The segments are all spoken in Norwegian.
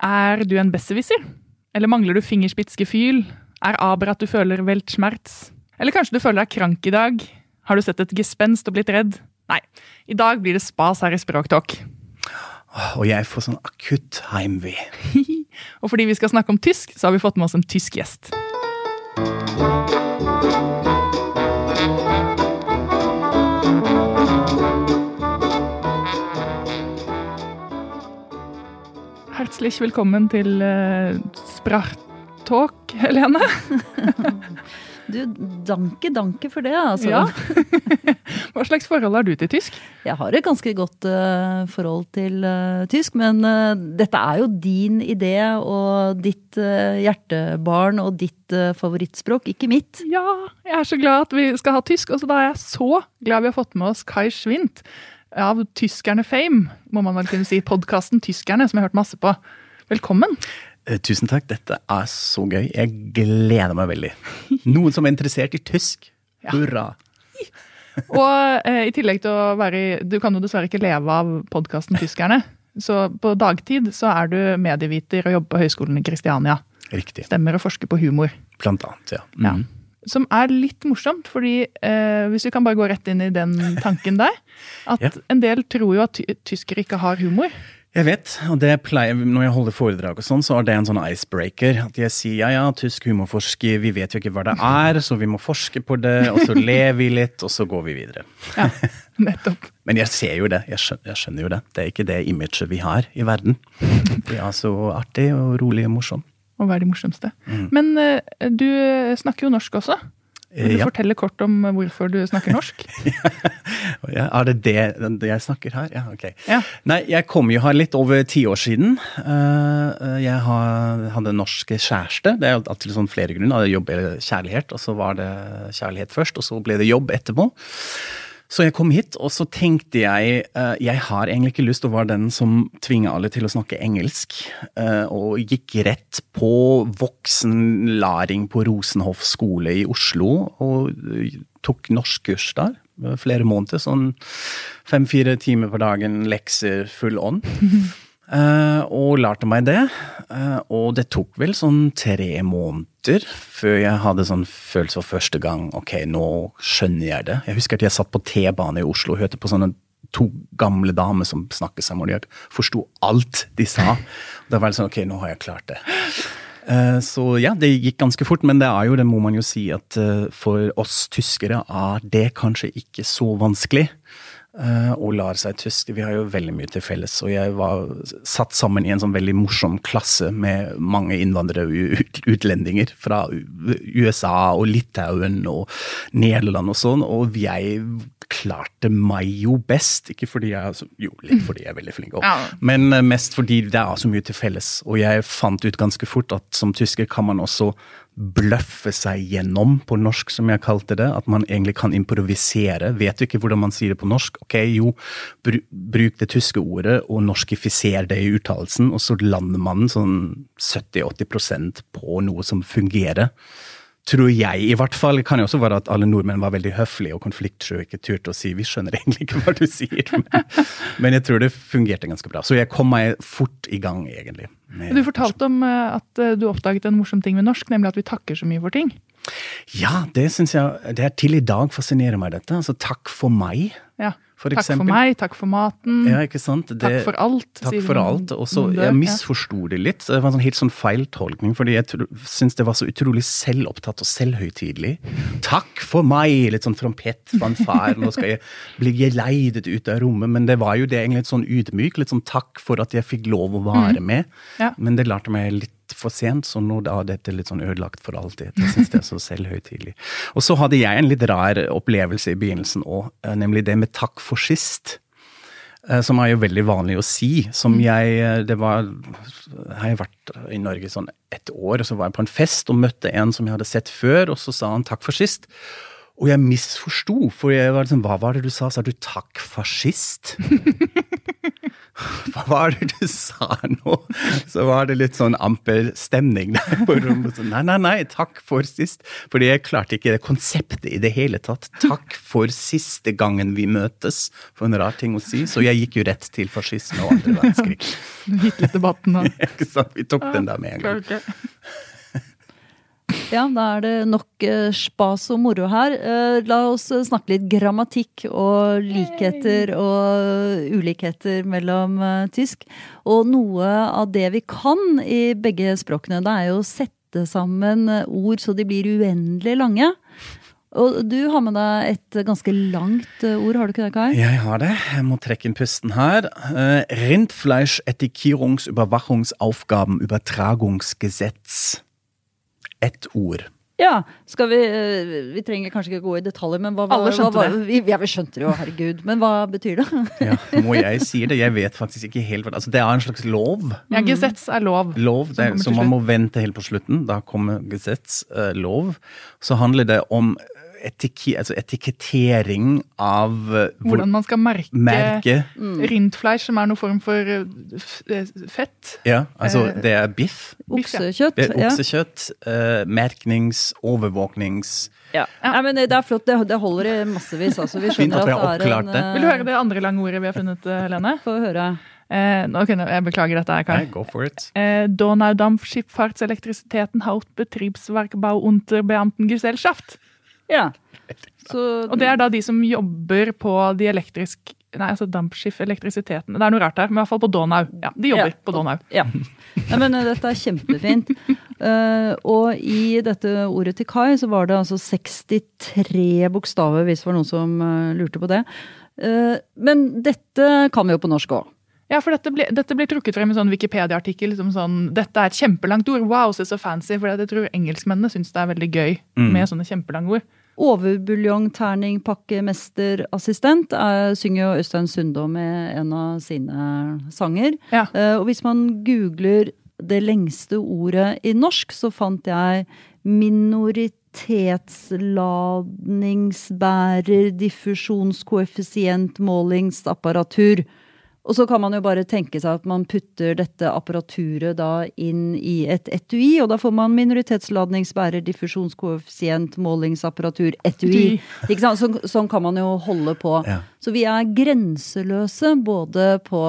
Er du en besserwisser? Eller mangler du fingerspitzgefühl? Er aber at du føler weltschmerz? Eller kanskje du føler deg krank i dag? Har du sett et gespenst og blitt redd? Nei, i dag blir det spas her i Språktalk. Og jeg får sånn akutt heimveh. og fordi vi skal snakke om tysk, så har vi fått med oss en tysk gjest. Herzlich velkommen til uh, Sprachtalk, Helene. Du, danke, danke for det, altså. Ja. Hva slags forhold har du til tysk? Jeg har et ganske godt uh, forhold til uh, tysk, men dette er jo din idé og ditt hjertebarn og ditt favorittspråk, ikke mitt. Ja, jeg er så glad at vi skal ha tysk, og så da er jeg så glad vi har fått med oss Kai Schwint av Tyskerne Fame, må man vel kunne si. Podkasten Tyskerne, som jeg har hørt masse på. Velkommen. Eh, tusen takk, dette er så gøy. Jeg gleder meg veldig. Noen som er interessert i tysk. Ja. Hurra! Og eh, i tillegg til å være i Du kan jo dessverre ikke leve av podkasten Tyskerne. Så på dagtid så er du medieviter og jobber på Høgskolen i Kristiania. Riktig. Stemmer og forsker på humor. Blant annet, ja. Mm. ja. Som er litt morsomt, fordi eh, hvis vi kan bare gå rett inn i den tanken der At ja. en del tror jo at ty tyskere ikke har humor. Jeg vet, og det pleier, når jeg holder foredrag og sånn, så er det en sånn icebreaker. At jeg sier ja ja, tysk humorforsker, vi vet jo ikke hva det er, så vi må forske på det, og så ler vi litt, og så går vi videre. Ja, nettopp. Men jeg ser jo det, jeg skjønner, jeg skjønner, jo det. Det er ikke det imaget vi har i verden. Vi er så artig og rolig og morsom. Å være de morsomste. Mm. Men uh, du snakker jo norsk også? Vil du ja. fortelle kort om hvorfor du snakker norsk? ja, er det det jeg snakker her? Ja, ok. Ja. Nei, jeg kom jo her litt over ti år siden. Eh, jeg hadde norsk kjæreste. Det er alltid sånn flere grunner. Jobb eller kjærlighet. Og så var det kjærlighet først, og så ble det jobb etterpå. Så jeg kom hit, og så tenkte jeg uh, jeg har egentlig ikke lyst til å være den som tvinger alle til å snakke engelsk. Uh, og gikk rett på voksenlæring på Rosenhoff skole i Oslo. Og uh, tok norskkurs der. Flere måneder. Sånn fem-fire timer på dagen, lekser full. Uh, og lærte meg det. Og det tok vel sånn tre måneder før jeg hadde sånn følelse for første gang ok, nå skjønner jeg det. Jeg husker at jeg satt på T-bane i Oslo og hørte på sånne to gamle damer som snakket sammen, jeg forsto alt de sa. Da var det sånn ok, nå har jeg klart det. Uh, så ja, det gikk ganske fort, men det er jo, det må man jo si, at for oss tyskere er det kanskje ikke så vanskelig. Eh, og lar seg tyske. Vi har jo veldig mye til felles. Og jeg var satt sammen i en sånn veldig morsom klasse med mange innvandrere og utlendinger fra USA og Litauen og Nederland og sånn, og jeg klarte meg jo best. Ikke fordi jeg Jo, litt fordi jeg er veldig flink òg, ja. men eh, mest fordi det er så mye til felles. Og jeg fant ut ganske fort at som tysker kan man også bløffe seg gjennom, på norsk som jeg kalte det. At man egentlig kan improvisere. Vet du ikke hvordan man sier det på norsk? Ok, jo, bruk det tyske ordet og norskifiser det i uttalelsen, og så lander man sånn 70-80% på noe som fungerer. Tror jeg, i hvert fall. Det kan jo også være at alle nordmenn var veldig høflige og konfliktsky ikke turte å si 'vi skjønner egentlig ikke hva du sier'. Men, men jeg tror det fungerte ganske bra. Så jeg kom meg fort i gang, egentlig. Du fortalte om eh, at eh, du oppdaget en morsom ting med norsk, nemlig at vi takker så mye for ting. Ja, det syns jeg det er til i dag fascinerer meg dette. Altså takk for meg. Ja. For takk eksempel. for meg, takk for maten. Ja, ikke sant? Det, takk for alt. Takk for alt. Og så Jeg misforsto det litt. Det var en sånn helt sånn feiltolkning, fordi jeg syns det var så utrolig selvopptatt og selvhøytidelig. Takk for meg! Litt sånn trompett, fanfare, nå skal jeg bli geleidet ut av rommet. Men det var jo det egentlig litt sånn ydmyk. Litt sånn takk for at jeg fikk lov å være mm. med. Ja. Men det lærte meg litt for sent, så nå er dette litt sånn ødelagt for alltid. Jeg syns det er så selvhøytidelig. Og så hadde jeg en litt rar opplevelse i begynnelsen òg, eh, nemlig det med takk for sist. Eh, som er jo veldig vanlig å si. Som mm. jeg eh, Det var Jeg har vært i Norge sånn et år, og så var jeg på en fest og møtte en som jeg hadde sett før, og så sa han takk for sist. Og jeg misforsto, for jeg var liksom, hva var det du sa? Sa du 'takk, fascist'? hva var det du sa nå? Så var det litt sånn amper stemning der på rommet. Så, nei, nei, nei, takk for sist. Fordi jeg klarte ikke det konseptet i det hele tatt. Takk for siste gangen vi møtes. For en rar ting å si. Så jeg gikk jo rett til fascisme og andre verdenskrig. Hitler-debatten da. Ikke sant? Vi tok den der med en gang. Ja, da er det nok eh, spas og moro her. Eh, la oss eh, snakke litt grammatikk og likheter og ulikheter mellom tysk. Og noe av det vi kan i begge språkene, det er jo å sette sammen ord så de blir uendelig lange. Og du har med deg et ganske langt ord, har du ikke det, Kai? Jeg har det. Jeg må trekke inn pusten her. Uh, Ett ord. Ja, skal vi eh, Vi trenger kanskje ikke gå i detaljer, men hva, hva, Alle skjønte hva, det. Vi, ja, vi skjønte det jo, herregud. Men hva betyr det? Ja, må jeg si det? Jeg vet faktisk ikke helt hva altså, Det er en slags lov. Ja, Gesetz er lov. Lov, det, Så man må vente helt på slutten. Da kommer Gesetz, eh, lov. Så handler det om etiki, altså etikettering av eh, hvor- Hvordan man skal merke, merke. rindfleisch, som er noen form for eh, eh, fett. Ja, altså det er biff. Oksekjøtt. Det er ja. oksekjøtt. eh, merknings, overvåknings Ja. Nei, men det er flott. Det, det holder i massevis. Altså. Vi Fint skjønner at vi har at det er oppklart en det. Vil du høre det andre lange ordet vi har funnet, Helene? Få høre. Eh, kunne- jeg beklager dette, her, Kai. Nei, go for it. Eh, Donaudampfschifffahrtselektrisitäten Hauptbetriebswerkbau unter Beamtengesellschaft. Ja. Så, Og det er da de som jobber på de elektrisk... Nei, altså dampskiff-elektrisiteten. Det er noe rart her, men i hvert fall på Donau. Ja, de jobber Ja. på Donau. Ja. ja. men eh, dette er kjempefint. Uh, og i dette ordet til Kai så var det altså 63 bokstaver, hvis det var noen som uh, lurte på det. Uh, men dette kan vi jo på norsk òg. Ja, for dette blir, dette blir trukket frem i sånn Wikipedia-artikkel. Liksom sånn, dette er et kjempelangt ord. Wow, se så fancy. For jeg tror engelskmennene syns det er veldig gøy med sånne kjempelange ord. Overbuljong, terning, pakke, assistent er, synger jo Øystein Sundå med en av sine sanger. Ja. Eh, og hvis man googler det lengste ordet i norsk, så fant jeg minoritetsladningsbærer, diffusjonskoeffisient, målingsapparatur. Og så kan man jo bare tenke seg at man putter dette apparaturet da inn i et etui, og da får man minoritetsladningsbærer, diffusjonskoeffisient, målingsapparatur, etui. Ikke sant? Så, sånn kan man jo holde på. Ja. Så vi er grenseløse både på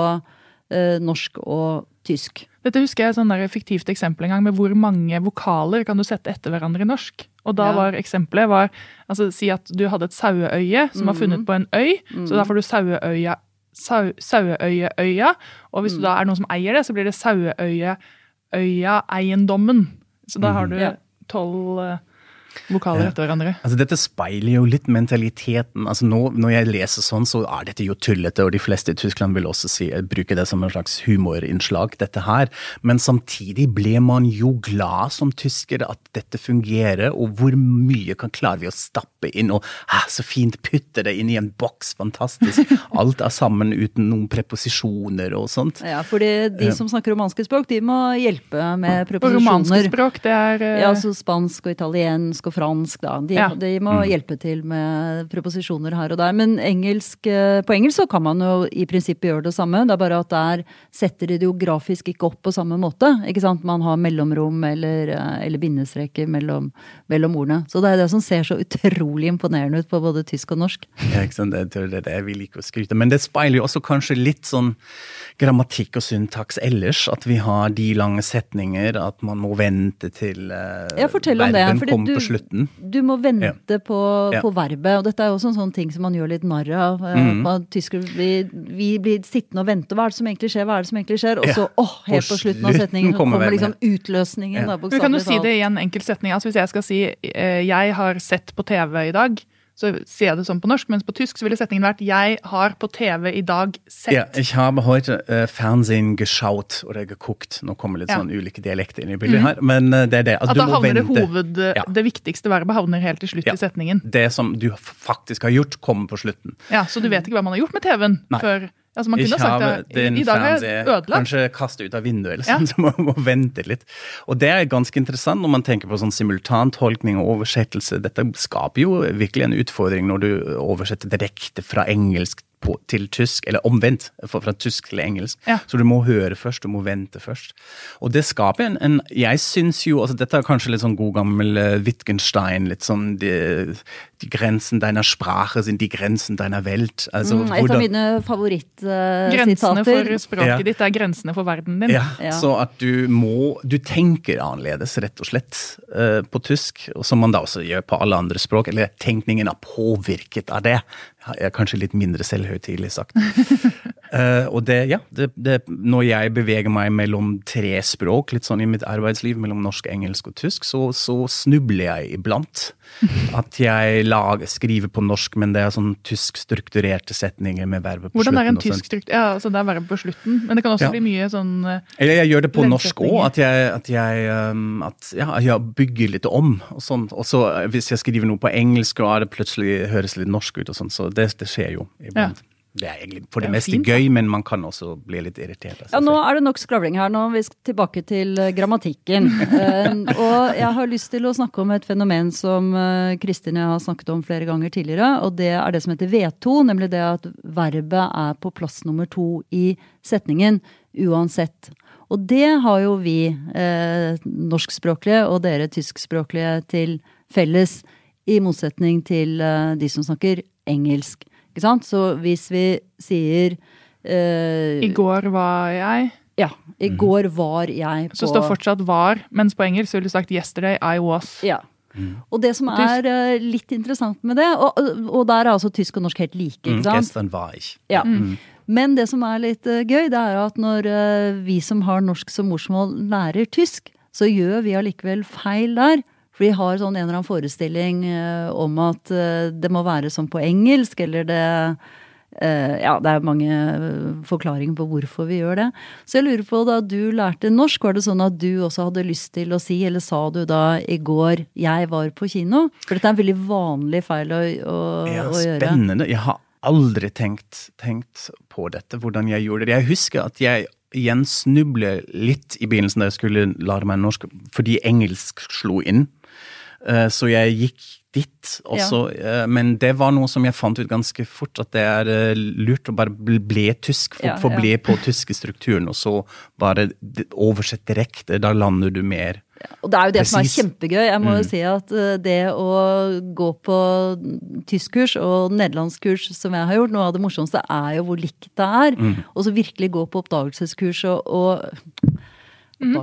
eh, norsk og tysk. Dette husker jeg sånn et fiktivt eksempel en gang med hvor mange vokaler kan du sette etter hverandre i norsk. Og da Ja. var eksempelet var, altså Si at du hadde et saueøye som var funnet på en øy. Så da får du saueøya, sau, saueøyeøya. Og hvis du da er noen som eier det, så blir det saueøyeøya-eiendommen. Så da har du Ja. tolv eh, vokaler etter hverandre. Altså Dette speiler jo litt mentaliteten. Altså nå, Når jeg leser sånn, så er dette jo tullete, og de fleste i Tyskland vil også si, bruke det som en slags humorinnslag, dette her. Men samtidig ble man jo glad som tysker at dette fungerer, og hvor mye kan klarer vi å stappe inn, og ah, så fint putte det inn i en boks, fantastisk. Alt er sammen uten noen preposisjoner og sånt. Ja, fordi de som snakker romanske språk, de må hjelpe med Og romanske språk, det er eh, Ja, altså spansk og italiensk og fransk, da. De, Ja. de må hjelpe til med preposisjoner her og der. Men engelsk, eh, på engelsk så kan man jo i prinsippet gjøre det samme. Det er bare at der setter de det jo grafisk ikke opp på samme måte. Ikke sant? Man har mellomrom eller, eh, eller bindestreker mellom, mellom ordene. Så det er det som ser så utrolig imponerende ut på både tysk og norsk. Ja, ikke sant? Det, det, det, vi liker vil ikke å skryte. Men det speiler jo også kanskje litt sånn grammatikk og syntaks ellers. At vi har de lange setninger, at man må vente til uh, Ja, fortell om det. fordi du, slutten. du må vente på, Ja. på verbet, og dette er jo også en sånn ting som man gjør litt narr av. Mm. At vi, vi blir sittende og vente. Hva er det som egentlig skjer? Hva er det som egentlig skjer? Og så, Ja. åh, helt På slutten av setningen kommer kommer liksom utløsningen. Ja. Da, Men kan du bokstavelig si det i en enkel setning? Altså Hvis jeg skal si eh, 'jeg har sett på TV i dag', så sier jeg det sånn på norsk, mens på tysk så ville setningen vært 'jeg har på TV i dag sett'. Ja, ich habe heute uh, Fernsehen geschaut oder geguckt. Nå kommer litt Ja. sånn ulike dialekter inn i bildet her, men äh, det er det. Altså, At da havner det hoved, Ja. det viktigste verbet havner helt til slutt Ja. i setningen. Det som du faktisk har gjort, kommer på slutten. Ja, Så du vet ikke hva man har gjort med TV-en før Altså, man kunne sagt det, I dag er ødelagt. Kanskje kaste ut av vinduet, eller sånn, ja. så man må vente litt. Og det er ganske interessant når man tenker på sånn simultantolkning og oversettelse. Dette skaper jo virkelig en utfordring når du oversetter direkte fra engelsk på, til tysk, eller omvendt, fra, fra tysk til engelsk. Ja. Så du må høre først, du må vente først. Og det skaper en, en Jeg syns jo altså Dette er kanskje litt sånn god gammel uh, Wittgenstein. litt sånn de, de grensen deiner Sprache sind die Grensen deiner Welt. Altså, mm, et av mine favorittsitater. Uh, grensene for språket ja. ditt er grensene for verden din. Ja, ja, Så at du må Du tenker annerledes, rett og slett, uh, på tysk, som man da også gjør på alle andre språk. Eller tenkningen er påvirket av det Jeg er kanskje litt mindre selvhøytidelig sagt. Uh, og det, ja, det, det, når jeg beveger meg mellom tre språk, litt sånn i mitt arbeidsliv, mellom norsk, engelsk og tysk, så, så snubler jeg iblant. At jeg lager, skriver på norsk, men det er sånn tysk strukturerte setninger med verbet på Hvordan slutten. Hvordan er en tysk struktur? Ja, altså det er verbet på slutten, men det kan også ja. bli mye sånn uh, Eller jeg gjør det på norsk òg, at, jeg, at, jeg, um, at ja, jeg bygger litt om. Og sånn. Og så hvis jeg skriver noe på engelsk, og det plutselig høres litt norsk ut, og sånn, så det, det skjer jo iblant. Ja. Det er egentlig for det, det meste fint, gøy, men man kan også bli litt irritert. Ja, Nå er det nok skravling her. Nå vi skal tilbake til uh, grammatikken. uh, og jeg har lyst til å snakke om et fenomen som uh, Kristin jeg har snakket om flere ganger tidligere. Og det er det som heter V2, nemlig det at verbet er på plass nummer to i setningen uansett. Og det har jo vi norskspråklige og dere tyskspråklige til felles, i motsetning til de som snakker engelsk. Ikke sant? Så hvis vi sier uh, I går var jeg. Ja. I mm. går var jeg på Så står fortsatt var, mens på engelsk ville du sagt 'yesterday I was'. Ja. Mm. Og det som er uh, litt interessant med det, og, og, der er altså tysk og norsk helt like. ikke mm, sant? Gestern var ich. Ja. Mm. Men det som er litt uh, gøy, det er at når uh, vi som har norsk som morsmål, lærer tysk, så gjør vi allikevel feil der. For vi har sånn en eller annen forestilling uh, om at uh, det må være som på engelsk, eller det uh, Ja, det er mange forklaringer på hvorfor vi gjør det. Så jeg lurer på, da du lærte norsk, var det sånn at du også hadde lyst til å si, eller sa du da i går 'jeg var på kino'? For dette er en veldig vanlig feil å, å, ja, å gjøre. Spennende. Jeg har aldri tenkt, tenkt på dette, hvordan jeg gjorde det. Jeg husker at jeg igjen snublet litt i begynnelsen da jeg skulle lære meg norsk, fordi engelsk slo inn. Eh, så jeg gikk dit også. Ja. Eh, men det var noe som jeg fant ut ganske fort, at det er eh, lurt å bare bli tysk. For, ja, ja. bli på tyske strukturen, og så bare oversett direkte. Da lander du mer. Og det er jo det Precis. som er kjempegøy. Jeg må jo mm. si at det å gå på tyskkurs og nederlandskurs som jeg har gjort, noe av det morsomste er jo hvor likt det er. Mm. Og så virkelig gå på oppdagelseskurs og, og mm.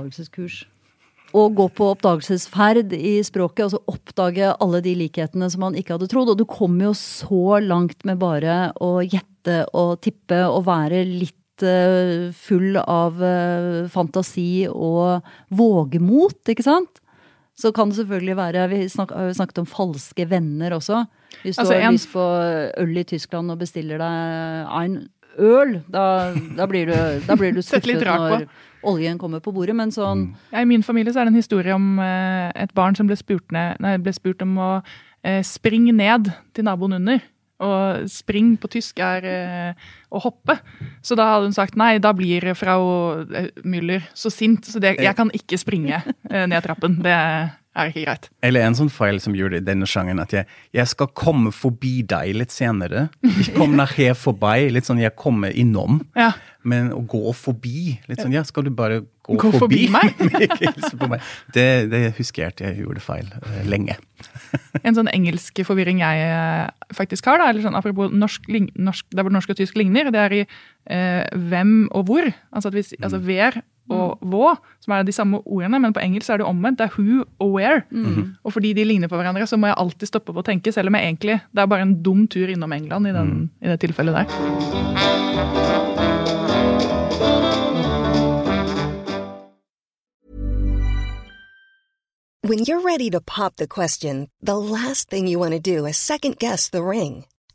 Å gå på oppdagelsesferd i språket og så oppdage alle de likhetene som man ikke hadde trodd. Og du kommer jo så langt med bare å gjette og tippe og være litt uh, full av uh, fantasi og vågemot, ikke sant? Så kan det selvfølgelig være Vi snak, har jo snakket om falske venner også. Hvis du altså, har en... lyst på øl i Tyskland og bestiller deg en øl, da, da blir du, da blir du skuffet når oljen kommer på bordet, men sånn mm. ja, I min familie så er det en historie om eh, et barn som ble spurt, ned, nei, ble spurt om å eh, springe ned til naboen under. Og spring på tysk er eh, å hoppe. Så da hadde hun sagt nei, da blir frau eh, Müller så sint, så det, jeg kan ikke springe eh, ned trappen. Det er ikke greit. Eller en sånn feil som gjorde det i denne sjangen, at jeg, jeg, skal komme forbi deg litt senere. Jeg kommer her forbi, litt sånn jeg kommer innom. Ja. Men å gå forbi, litt sånn ja, skal du bare gå, gå forbi? forbi meg? det, det, husker jeg at jeg gjorde feil uh, lenge. en sånn engelsk forvirring jeg faktisk har, da, eller sånn apropos norsk, norsk, der hvor norsk og tysk ligner, det er i eh, hvem og hvor. Altså, at hvis, altså ver og vå, som er de samme ordene, men på engelsk er det omvendt. Det er who og where. Mm. Og fordi de ligner på hverandre, så må jeg alltid stoppe på å tenke, selv om jeg egentlig Det er bare en dum tur innom England i, den, mm. i det tilfellet der. When you're ready to pop the question, the last thing you want to do is second guess the ring.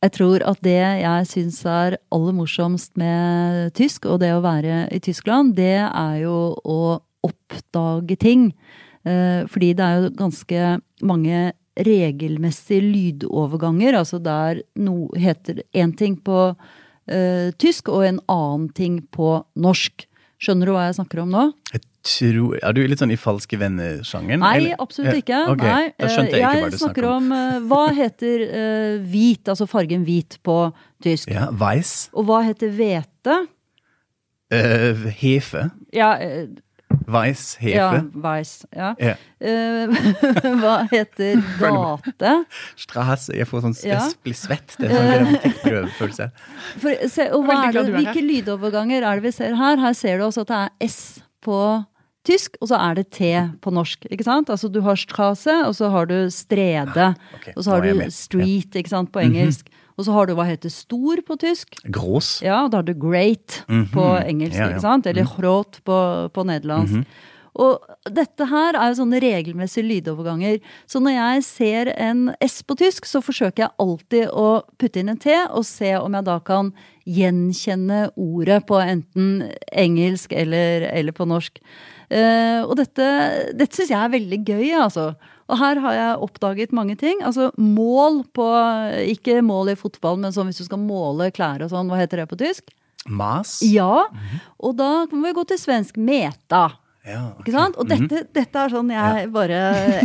Jeg tror at det jeg syns er aller morsomst med tysk, og det å være i Tyskland, det er jo å oppdage ting. Eh, fordi det er jo ganske mange regelmessige lydoverganger. Altså der noe heter én ting på uh, tysk og en annen ting på norsk. Skjønner du hva jeg snakker om nå? Jeg tror, er du litt sånn i Falske venner-sjangeren? Nei, absolutt ikke. Ja, okay. Nei, da skjønte jeg ikke hva du snakker om. om uh, Hva heter uh, hvit, altså fargen hvit på tysk? Ja, Weiss. Og hva heter hvete? Uh, hefe. Ja, uh, Weiss, hefe. ja Weiss. Ja. Yeah. Uh, hva heter gate? Strasse. Jeg får sånn Ja. blir svett. Det er sånn grammatikkprøvefølelse. For, se, og hvilke lydoverganger er det vi ser her? Her ser du også at det er S på tysk, og så er det T på norsk. ikke sant? Altså Du har strasse, og så har du strede. Okay, Og så har du street ikke sant, på engelsk. Og så har du hva heter stor på tysk. Grås. Ja, og da har du great på engelsk, Ja, ja. ikke sant? Eller grot på, på nederlandsk. Og dette her er jo sånne regelmessige lydoverganger. Så når jeg ser en S på tysk, så forsøker jeg alltid å putte inn en T, og se om jeg da kan gjenkjenne ordet på enten engelsk eller, eller på norsk. Eh, og dette, dette syns jeg er veldig gøy, altså. Og her har jeg oppdaget mange ting. Altså mål på Ikke mål i fotball, men sånn hvis du skal måle klær og sånn, hva heter det på tysk? Mas. Ja. Og da kan vi gå til svensk meta. Ja, okay. Ikke sant? Og dette, dette er sånn jeg bare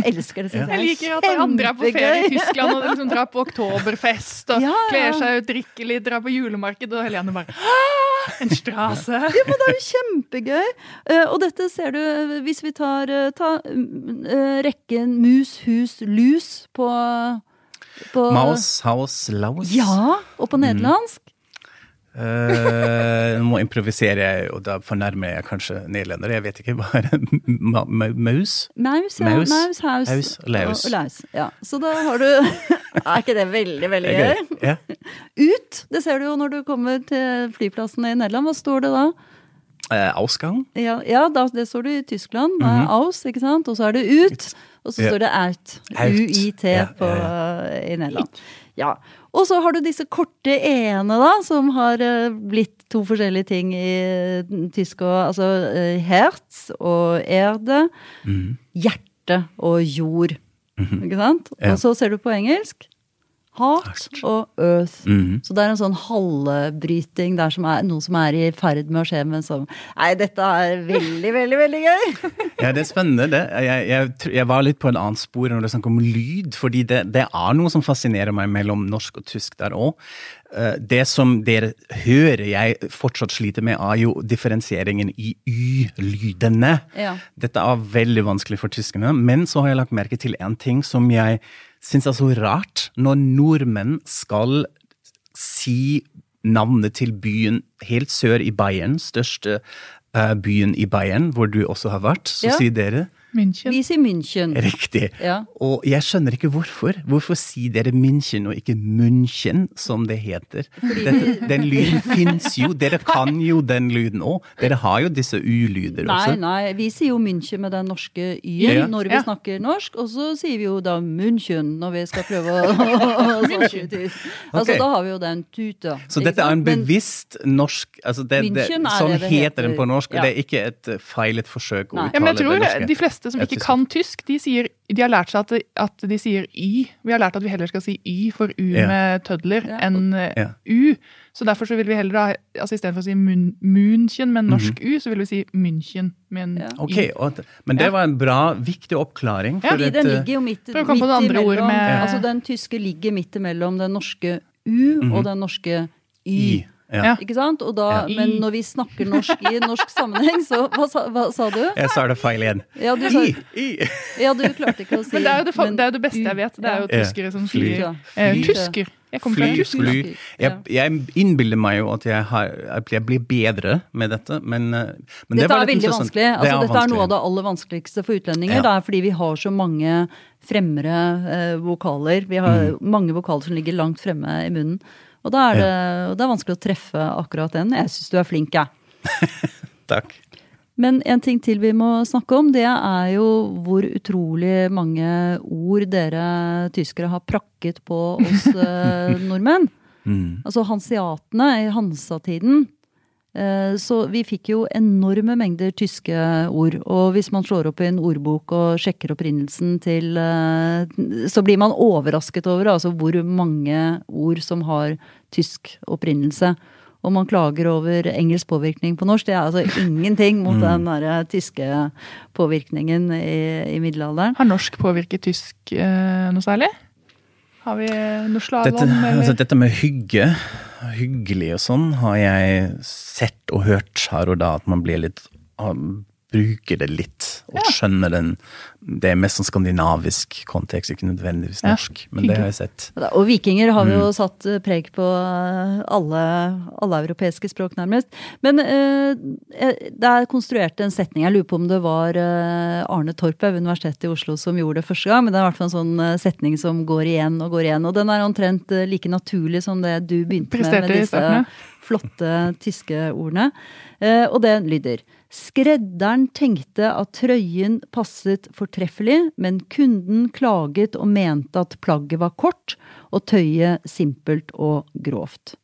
elsker det. Synes Jeg liker at andre er på ferie i Tyskland og liksom drar på oktoberfest og Ja, ja. kler seg ut, drikker litt, drar på julemarked, og Helene bare «Ah, En strase! Ja, men det er jo kjempegøy! Eh, og dette ser du eh, hvis vi tar eh, ta, mm, rekken mus, hus, lus på, på Maus, haus, laus. Ja! Og på nederlandsk. Eh, Nå må improvisere, og da fornærmer jeg kanskje nederlendere. Jeg vet ikke. Hva er? Ma ma maus? Maus, ja. Maus, Maus, haus, haus og laus. Og, og laus. Ja. Så da har du Er ikke det veldig, veldig gøy? Ja. Ut! Det ser du jo når du kommer til flyplassen i Nederland. Hva står det da? Eh, Ausgang. Ja, ja da, det står det i Tyskland. Mm -hmm. Aus, ikke sant? Og så er det ut. Og så står det out. UiT Ja, på, ja, i Nederland. Ja. Og så har du disse korte e-ene, da, som har eh, blitt to forskjellige ting i eh, tysk. Og, altså eh, herz og erde. Hjerte og jord. Ikke sant? Ja. Og så ser du på engelsk Heart og Earth. Mm. Så det er en sånn halvbryting der som er noe som er i ferd med å skje, men som Nei, dette er veldig, veldig, veldig gøy! ja, det er spennende, det. Jeg, jeg, jeg, var litt på en annen spor når det er snakk om lyd, fordi det, det, er noe som fascinerer meg mellom norsk og tysk der òg. Eh, det som dere hører jeg fortsatt sliter med, er jo differensieringen i y-lydene. Ja. Dette er veldig vanskelig for tyskerne, men så har jeg lagt merke til en ting som jeg syns er så rart, når nordmenn skal si navnet til byen helt sør i Bayern, største uh, byen i Bayern, hvor du også har vært, så ja. sier dere München. Vi sier München. Riktig. Ja. Og jeg skjønner ikke hvorfor. Hvorfor sier dere München og ikke München, som det heter? Dette, den lyden fins jo. Dere kan jo den lyden òg. Dere har jo disse u-lyder også. Nei, nei. Vi sier jo München med den norske y-en ja. når vi ja. snakker norsk. Og så sier vi jo da München når vi skal prøve å snakke Altså, Altså, Da har vi jo den tuta. Så dette er en bevisst norsk altså det, det, Sånn heter, heter den på norsk, og det er ikke et feilet forsøk å uttale det norske. De fleste som ikke kan tysk, de, sier, de har lært seg at, at, de sier y. Vi har lært at vi heller skal si y for u ja. med tødler ja. enn ja. u. Så derfor så vil vi heller ha altså istedenfor å si München med norsk mm -hmm. u, så vil vi si München med en y. Okay, men det var en bra, viktig oppklaring. Ja, Fordi den ligger jo midt, midt imellom. Altså den tyske ligger midt imellom den norske u mm -hmm. og den norske y. y. Ja. Ikke sant? Da, ja. Men når vi snakker norsk i norsk sammenheng, så hva sa, hva sa du? Jeg sa det feil igjen. Ja, du, sa, I, ja, du klarte ikke å si Men det er jo det, men, det, er det beste jeg vet. Det er jo tyskere som sier eh, Tysker. Jeg kommer fra Tyskland. Jeg, jeg, innbiller meg jo at jeg, har, jeg, blir bedre med dette, men, eh, men Dette det er veldig vanskelig. Altså, det er dette vanskelig. er noe av det aller vanskeligste for utlendinger. Det er fordi vi har så mange fremmere eh, vokaler. Vi har mm. mange vokaler som ligger langt fremme i munnen. Og da er det, det er vanskelig å treffe akkurat den. Jeg syns du er flink, jeg. Takk. Men en ting til vi må snakke om, det er jo hvor utrolig mange ord dere tyskere har prakket på oss eh, nordmenn. Mm. Altså hansiatene i Hansa-tiden så vi fikk jo enorme mengder tyske ord. Og hvis man slår opp i en ordbok og sjekker opprinnelsen til eh, Så blir man overrasket over altså hvor mange ord som har tysk opprinnelse. Og man klager over engelsk påvirkning på norsk. Det er altså ingenting mot mm. den der tyske påvirkningen i, i middelalderen. Har norsk påvirket tysk eh, noe særlig? Har vi noe slalåm? Dette, altså, dette med hygge hyggelig og sånn, har jeg sett og hørt her og da at man blir litt bruker det litt og ja. skjønner den Det er mest sånn skandinavisk kontekst, ikke nødvendigvis norsk. Ja, men det har jeg sett. Og vikinger har jo mm. satt eh, preg på eh, alle, alle europeiske språk, nærmest. Men uh, det er konstruert en setning. Jeg lurer på om det var Arne Torp ved Universitetet i Oslo som gjorde det første gang. Men det er i hvert fall en sånn setning som går igjen og går igjen. Og den er omtrent like naturlig som det du begynte med med disse flotte tyske ordene. Og den lyder Skredderen tenkte at trøyen passet fortreffelig, men kunden klaget og mente at plagget var kort og tøyet simpelt og grovt.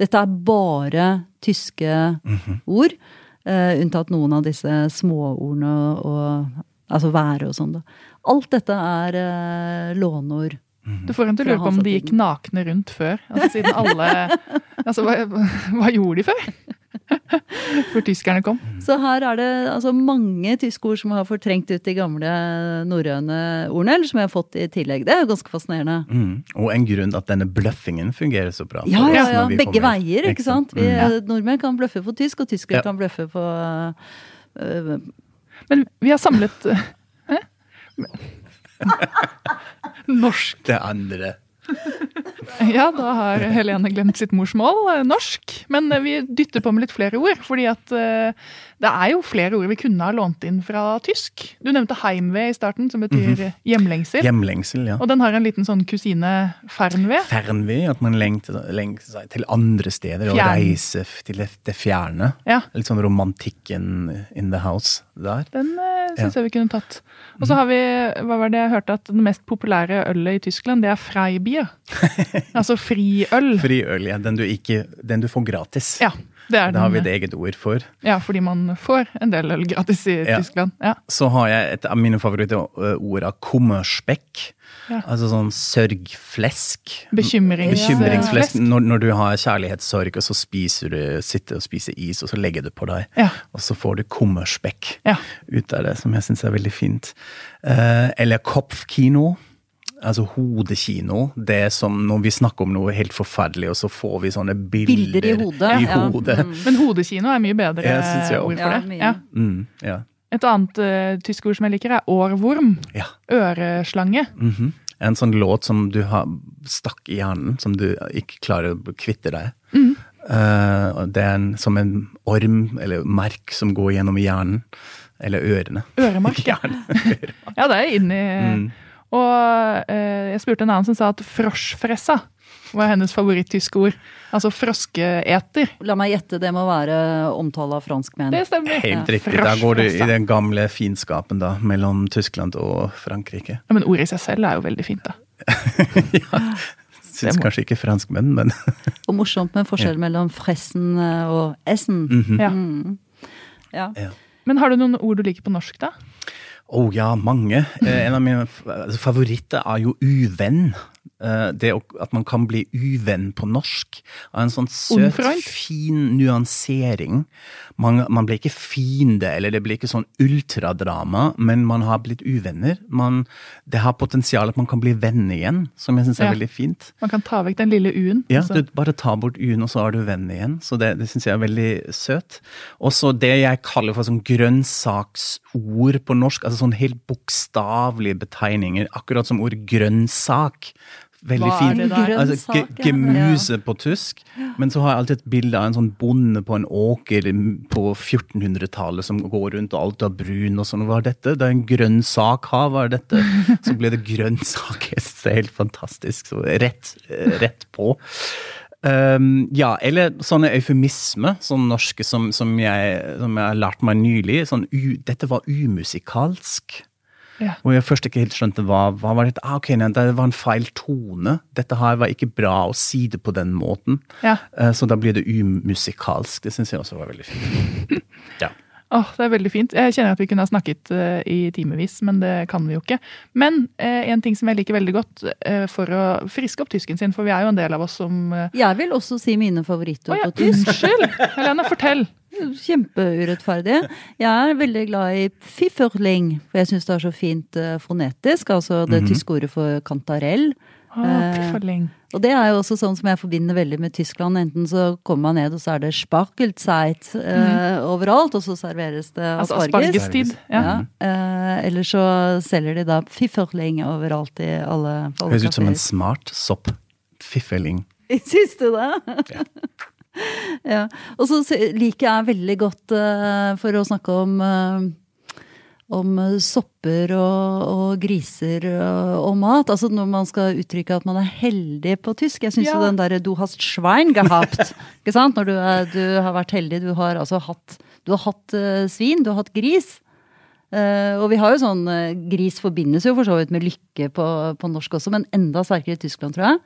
Dette er bare tyske mm -hmm. ord, uh, unntatt noen av disse småordene og altså været og sånn. Alt dette er uh, låneord. Mhm. Du får en til å lure på om de gikk nakne rundt før. Altså siden alle Altså, hva, hva gjorde de før? For tyskerne kom. Så her er det altså mange tyske ord som har fortrengt ut de gamle norrøne ordene, eller som jeg har fått i tillegg. Det er jo ganske fascinerende. Mm. Og en grunn at denne bløffingen fungerer så bra. Ja, ja, ja. Begge veier, ikke sant. Vi, mm. Nordmenn kan bløffe på tysk, og tyskere ja. kan bløffe på uh, Men vi har samlet uh, Norsk. Det andre. Ja, da har Helene glemt sitt morsmål, eh, norsk. Men eh, vi dytter på med litt flere ord. fordi at uh, det er jo flere ord vi kunne ha lånt inn fra tysk. Du nevnte heimweh i starten, som betyr -hmm. hjemlengsel. Hjemlengsel, ja. Og den har en liten sånn kusine fernweh. Fernweh, at man lengter, lengter seg til andre steder Fjern. og reiser til det, det fjerne. Ja. Litt sånn romantikken in the house der. Den uh, syns ja. jeg vi kunne tatt. Og så har vi, hva var det jeg hørte, at den mest populære ølet i Tyskland, det er Freibier. altså friøl. Friøl, ja. Den du, ikke, den du får gratis. Ja. Det, er det har vi den, et eget ord for. Ja, fordi man får en del øl gratis i Ja. Tyskland. Ja. Så har jeg et av mine favorittord av kummerspekk. Ja. Altså sånn sørgflesk. Bekymrings- Bekymringsflesk. Ja. Når, når du har kjærlighetssorg, og så spiser du, sitter og spiser is, og så legger du på deg. Ja. Og så får du kummerspekk Ja. ut av det, som jeg syns er veldig fint. Eh, eller kopfkino. Altså hodekino. Det som når vi snakker om noe helt forferdelig, og så får vi sånne bilder, Bilder i hodet, i ja. hodet. Men hodekino er mye bedre Jeg jeg ord for Ja, det. Ja. Mm, ja. Et annet uh, tysk ord som jeg liker, er årvorm. ja. Øreslange. -hmm. En sånn låt som du har stakk i hjernen, som du ikke klarer å kvitte deg. Mm. Uh, det er en, som en orm eller merk som går gjennom hjernen. Eller ørene. Øremark, ja. Ja, det er inni Mm. Og eh, jeg spurte en annen som sa at froschfressa var hennes favoritt-tyske ord. Altså froskeeter. La meg gjette, det må være omtale av franskmenn. Det stemmer. Helt Ja. riktig. Da går du i den gamle fiendskapen da, mellom Tyskland og Frankrike. Ja, men ordet i seg selv er jo veldig fint, da. ja. Syns kanskje ikke franskmenn, men Og morsomt med forskjell mellom fressen eh, og essen. Mhm. Ja. Mm. Ja. ja. Men har du noen ord du liker på norsk, da? Å ja, mange. Eh, en av mine altså, favoritter er jo uvenn. Eh, det at man kan bli uvenn på norsk. Av en sånn søt, Unfreund? fin nyansering. Man, man blir ikke fiende, eller det blir ikke sånn ultradrama, men man har blitt uvenner. Man, det har potensial at man kan bli venn igjen, som jeg syns er Ja. veldig fint. Man kan ta vekk den lille u-en. Ja, altså. du bare ta bort u-en, og så er du venn igjen. Så det, det syns jeg er veldig søt. Også det jeg kaller for sånn grønnsaksord på norsk, altså sånn helt bokstavelige betegninger, akkurat som ord grønnsak. Veldig fint. Altså, gemuse på tysk. Men så har jeg alltid et bilde av en sånn bonde på en åker på 1400-tallet som går rundt og alt er brun og sånn. Hva er dette? Det er en grønnsak, ha, hva er dette? Så ble det. Jeg synes Det er helt fantastisk. Så rett, rett på. Um, ja, eller sånne eufemismer, sånn norske som, som, jeg, som jeg har lært meg nylig. Sånn, u, dette var umusikalsk. Ja. Hvor jeg først ikke helt skjønte hva, hva var det. Ah, ok, nei, det var en feil tone. Dette her var ikke bra å si det på den måten. Ja. Eh, så da blir det umusikalsk. Det syns jeg også var veldig fint. Ja. Åh, det er veldig fint. Jeg kjenner at vi kunne ha snakket uh, i timevis, men det kan vi jo ikke. Men uh, en ting som jeg liker veldig godt uh, for å friske opp tysken sin, for vi er jo en del av oss som Jeg vil også si mine favorittord oh, ja, på tysk. unnskyld! Helene, fortell. Kjempeurettferdig. Jeg er veldig glad i pfifferling, for jeg syns det er så fint eh, fonetisk. Altså det tyske ordet for kantarell. Å, Eh. Og det er jo også sånn som jeg forbinder veldig med Tyskland. Enten så kommer man ned, og så er det sparkelzeit eh, overalt, og så serveres det Altså asparges. aspargestid. Ja. Ja. Eh, eller så selger de da pfifferling overalt i alle, Høres ut som en smart sopp. Fifferling. Syns du det? Ja. Og så liker jeg veldig godt, uh, for å snakke om uh, om eh, sopper og, og griser og, og mat. Altså når man skal uttrykke at man er heldig på tysk. Jeg syns Ja. jo den derre 'du hast Schwein gehabt'. ikke sant? Når du, er, du har vært heldig. Du har altså hatt, du har hatt uh, svin, du har hatt gris. Eh, og vi har jo sånn eh, Gris forbindes jo for så vidt med lykke på, på norsk også, men enda sterkere i Tyskland, tror jeg.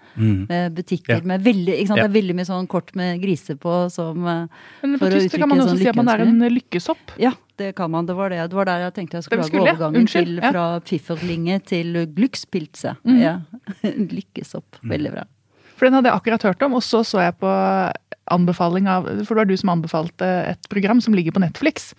Med butikker Ja. med veldig ikke sant? Ja. Det er veldig mye sånn kort med griser på som eh, Men på tysk kan man også sånn si at man er en lykkesopp. Ja, det kan man. Det var, det. det var der jeg tenkte jeg skulle lage overgangen Unnskyld, til ja. fra pfifferlinge til glückspilze. Mm. Ja. Lykkesopp. Veldig bra. For den hadde jeg akkurat hørt om, og så så jeg på anbefaling av For det var du som anbefalte et program som ligger på Netflix,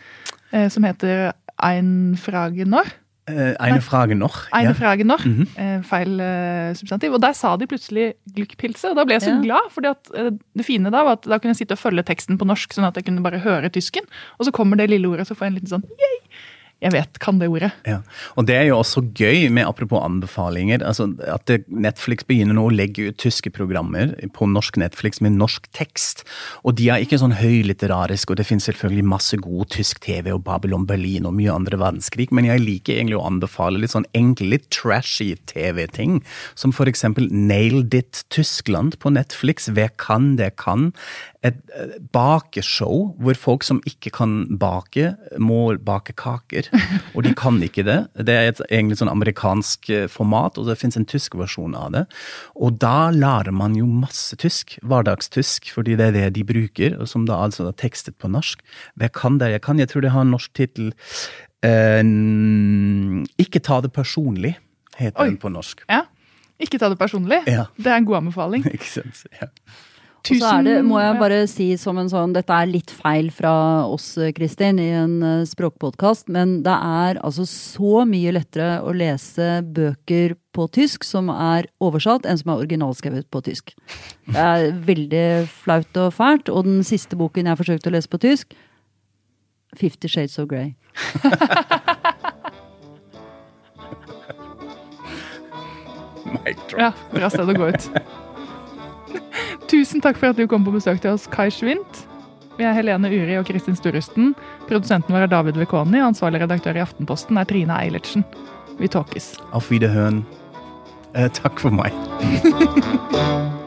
eh, som heter Ein Frage Når. Eh, eine Frage noch. Eine Ja. Frage Når. -hmm. eh, feil eh, substantiv. Og der sa de plutselig Glückpilze, og da ble jeg så Ja. glad. fordi at eh, det fine da var at da kunne jeg sitte og følge teksten på norsk, sånn at jeg kunne bare høre tysken. Og så kommer det lille ordet, og så får jeg en liten sånn yay! Jeg vet, kan det ordet. Ja. Og det er jo også gøy med apropos anbefalinger, altså at Netflix begynner nå å legge ut tyske programmer på norsk Netflix med norsk tekst. Og de er ikke sånn høylitterarisk, og det finnes selvfølgelig masse god tysk TV og Babylon Berlin og mye andre verdenskrig, men jeg liker egentlig å anbefale litt sånn enkle, litt trashy TV-ting, som for eksempel Nailed It Tyskland på Netflix, Hver kan, det kan. Et eh, bakeshow hvor folk som ikke kan bake, må bake kaker. Leser. Og de kan ikke det. Det er et egentlig sånn amerikansk eh, format, og det fins en tysk versjon av det. Og da lærer man jo masse tysk. Hverdagstysk, fordi det er det de bruker, og som da altså er tekstet på norsk. Hva kan det? Jeg kan, jeg tror det har en norsk tittel. Eh, ikke ta det personlig, heter Oi. den på norsk. Ja. Ikke ta det personlig. Ja. Det er en god anbefaling. ikke sant, ja. Tusen, og så er det, må jeg bare si som en sånn Dette er litt feil fra oss, Kristin, i en uh, språkpodkast, men det er altså så mye lettere å lese bøker på tysk som er oversatt, enn som er originalskrevet på tysk. Det er veldig flaut og fælt. Og den siste boken jeg forsøkte å lese på tysk, Fifty Shades of Grey. ja, bra sted å gå ut. Tusen takk for at du kom på besøk til oss, Kai Schwint. Vi er Helene Uri og Kristin Sturrusten. Produsenten vår er David Vekoni, ansvarlig redaktør i Aftenposten er Trine Eilertsen. Vi talkes. Auf Wiederhøen. Eh, takk for meg.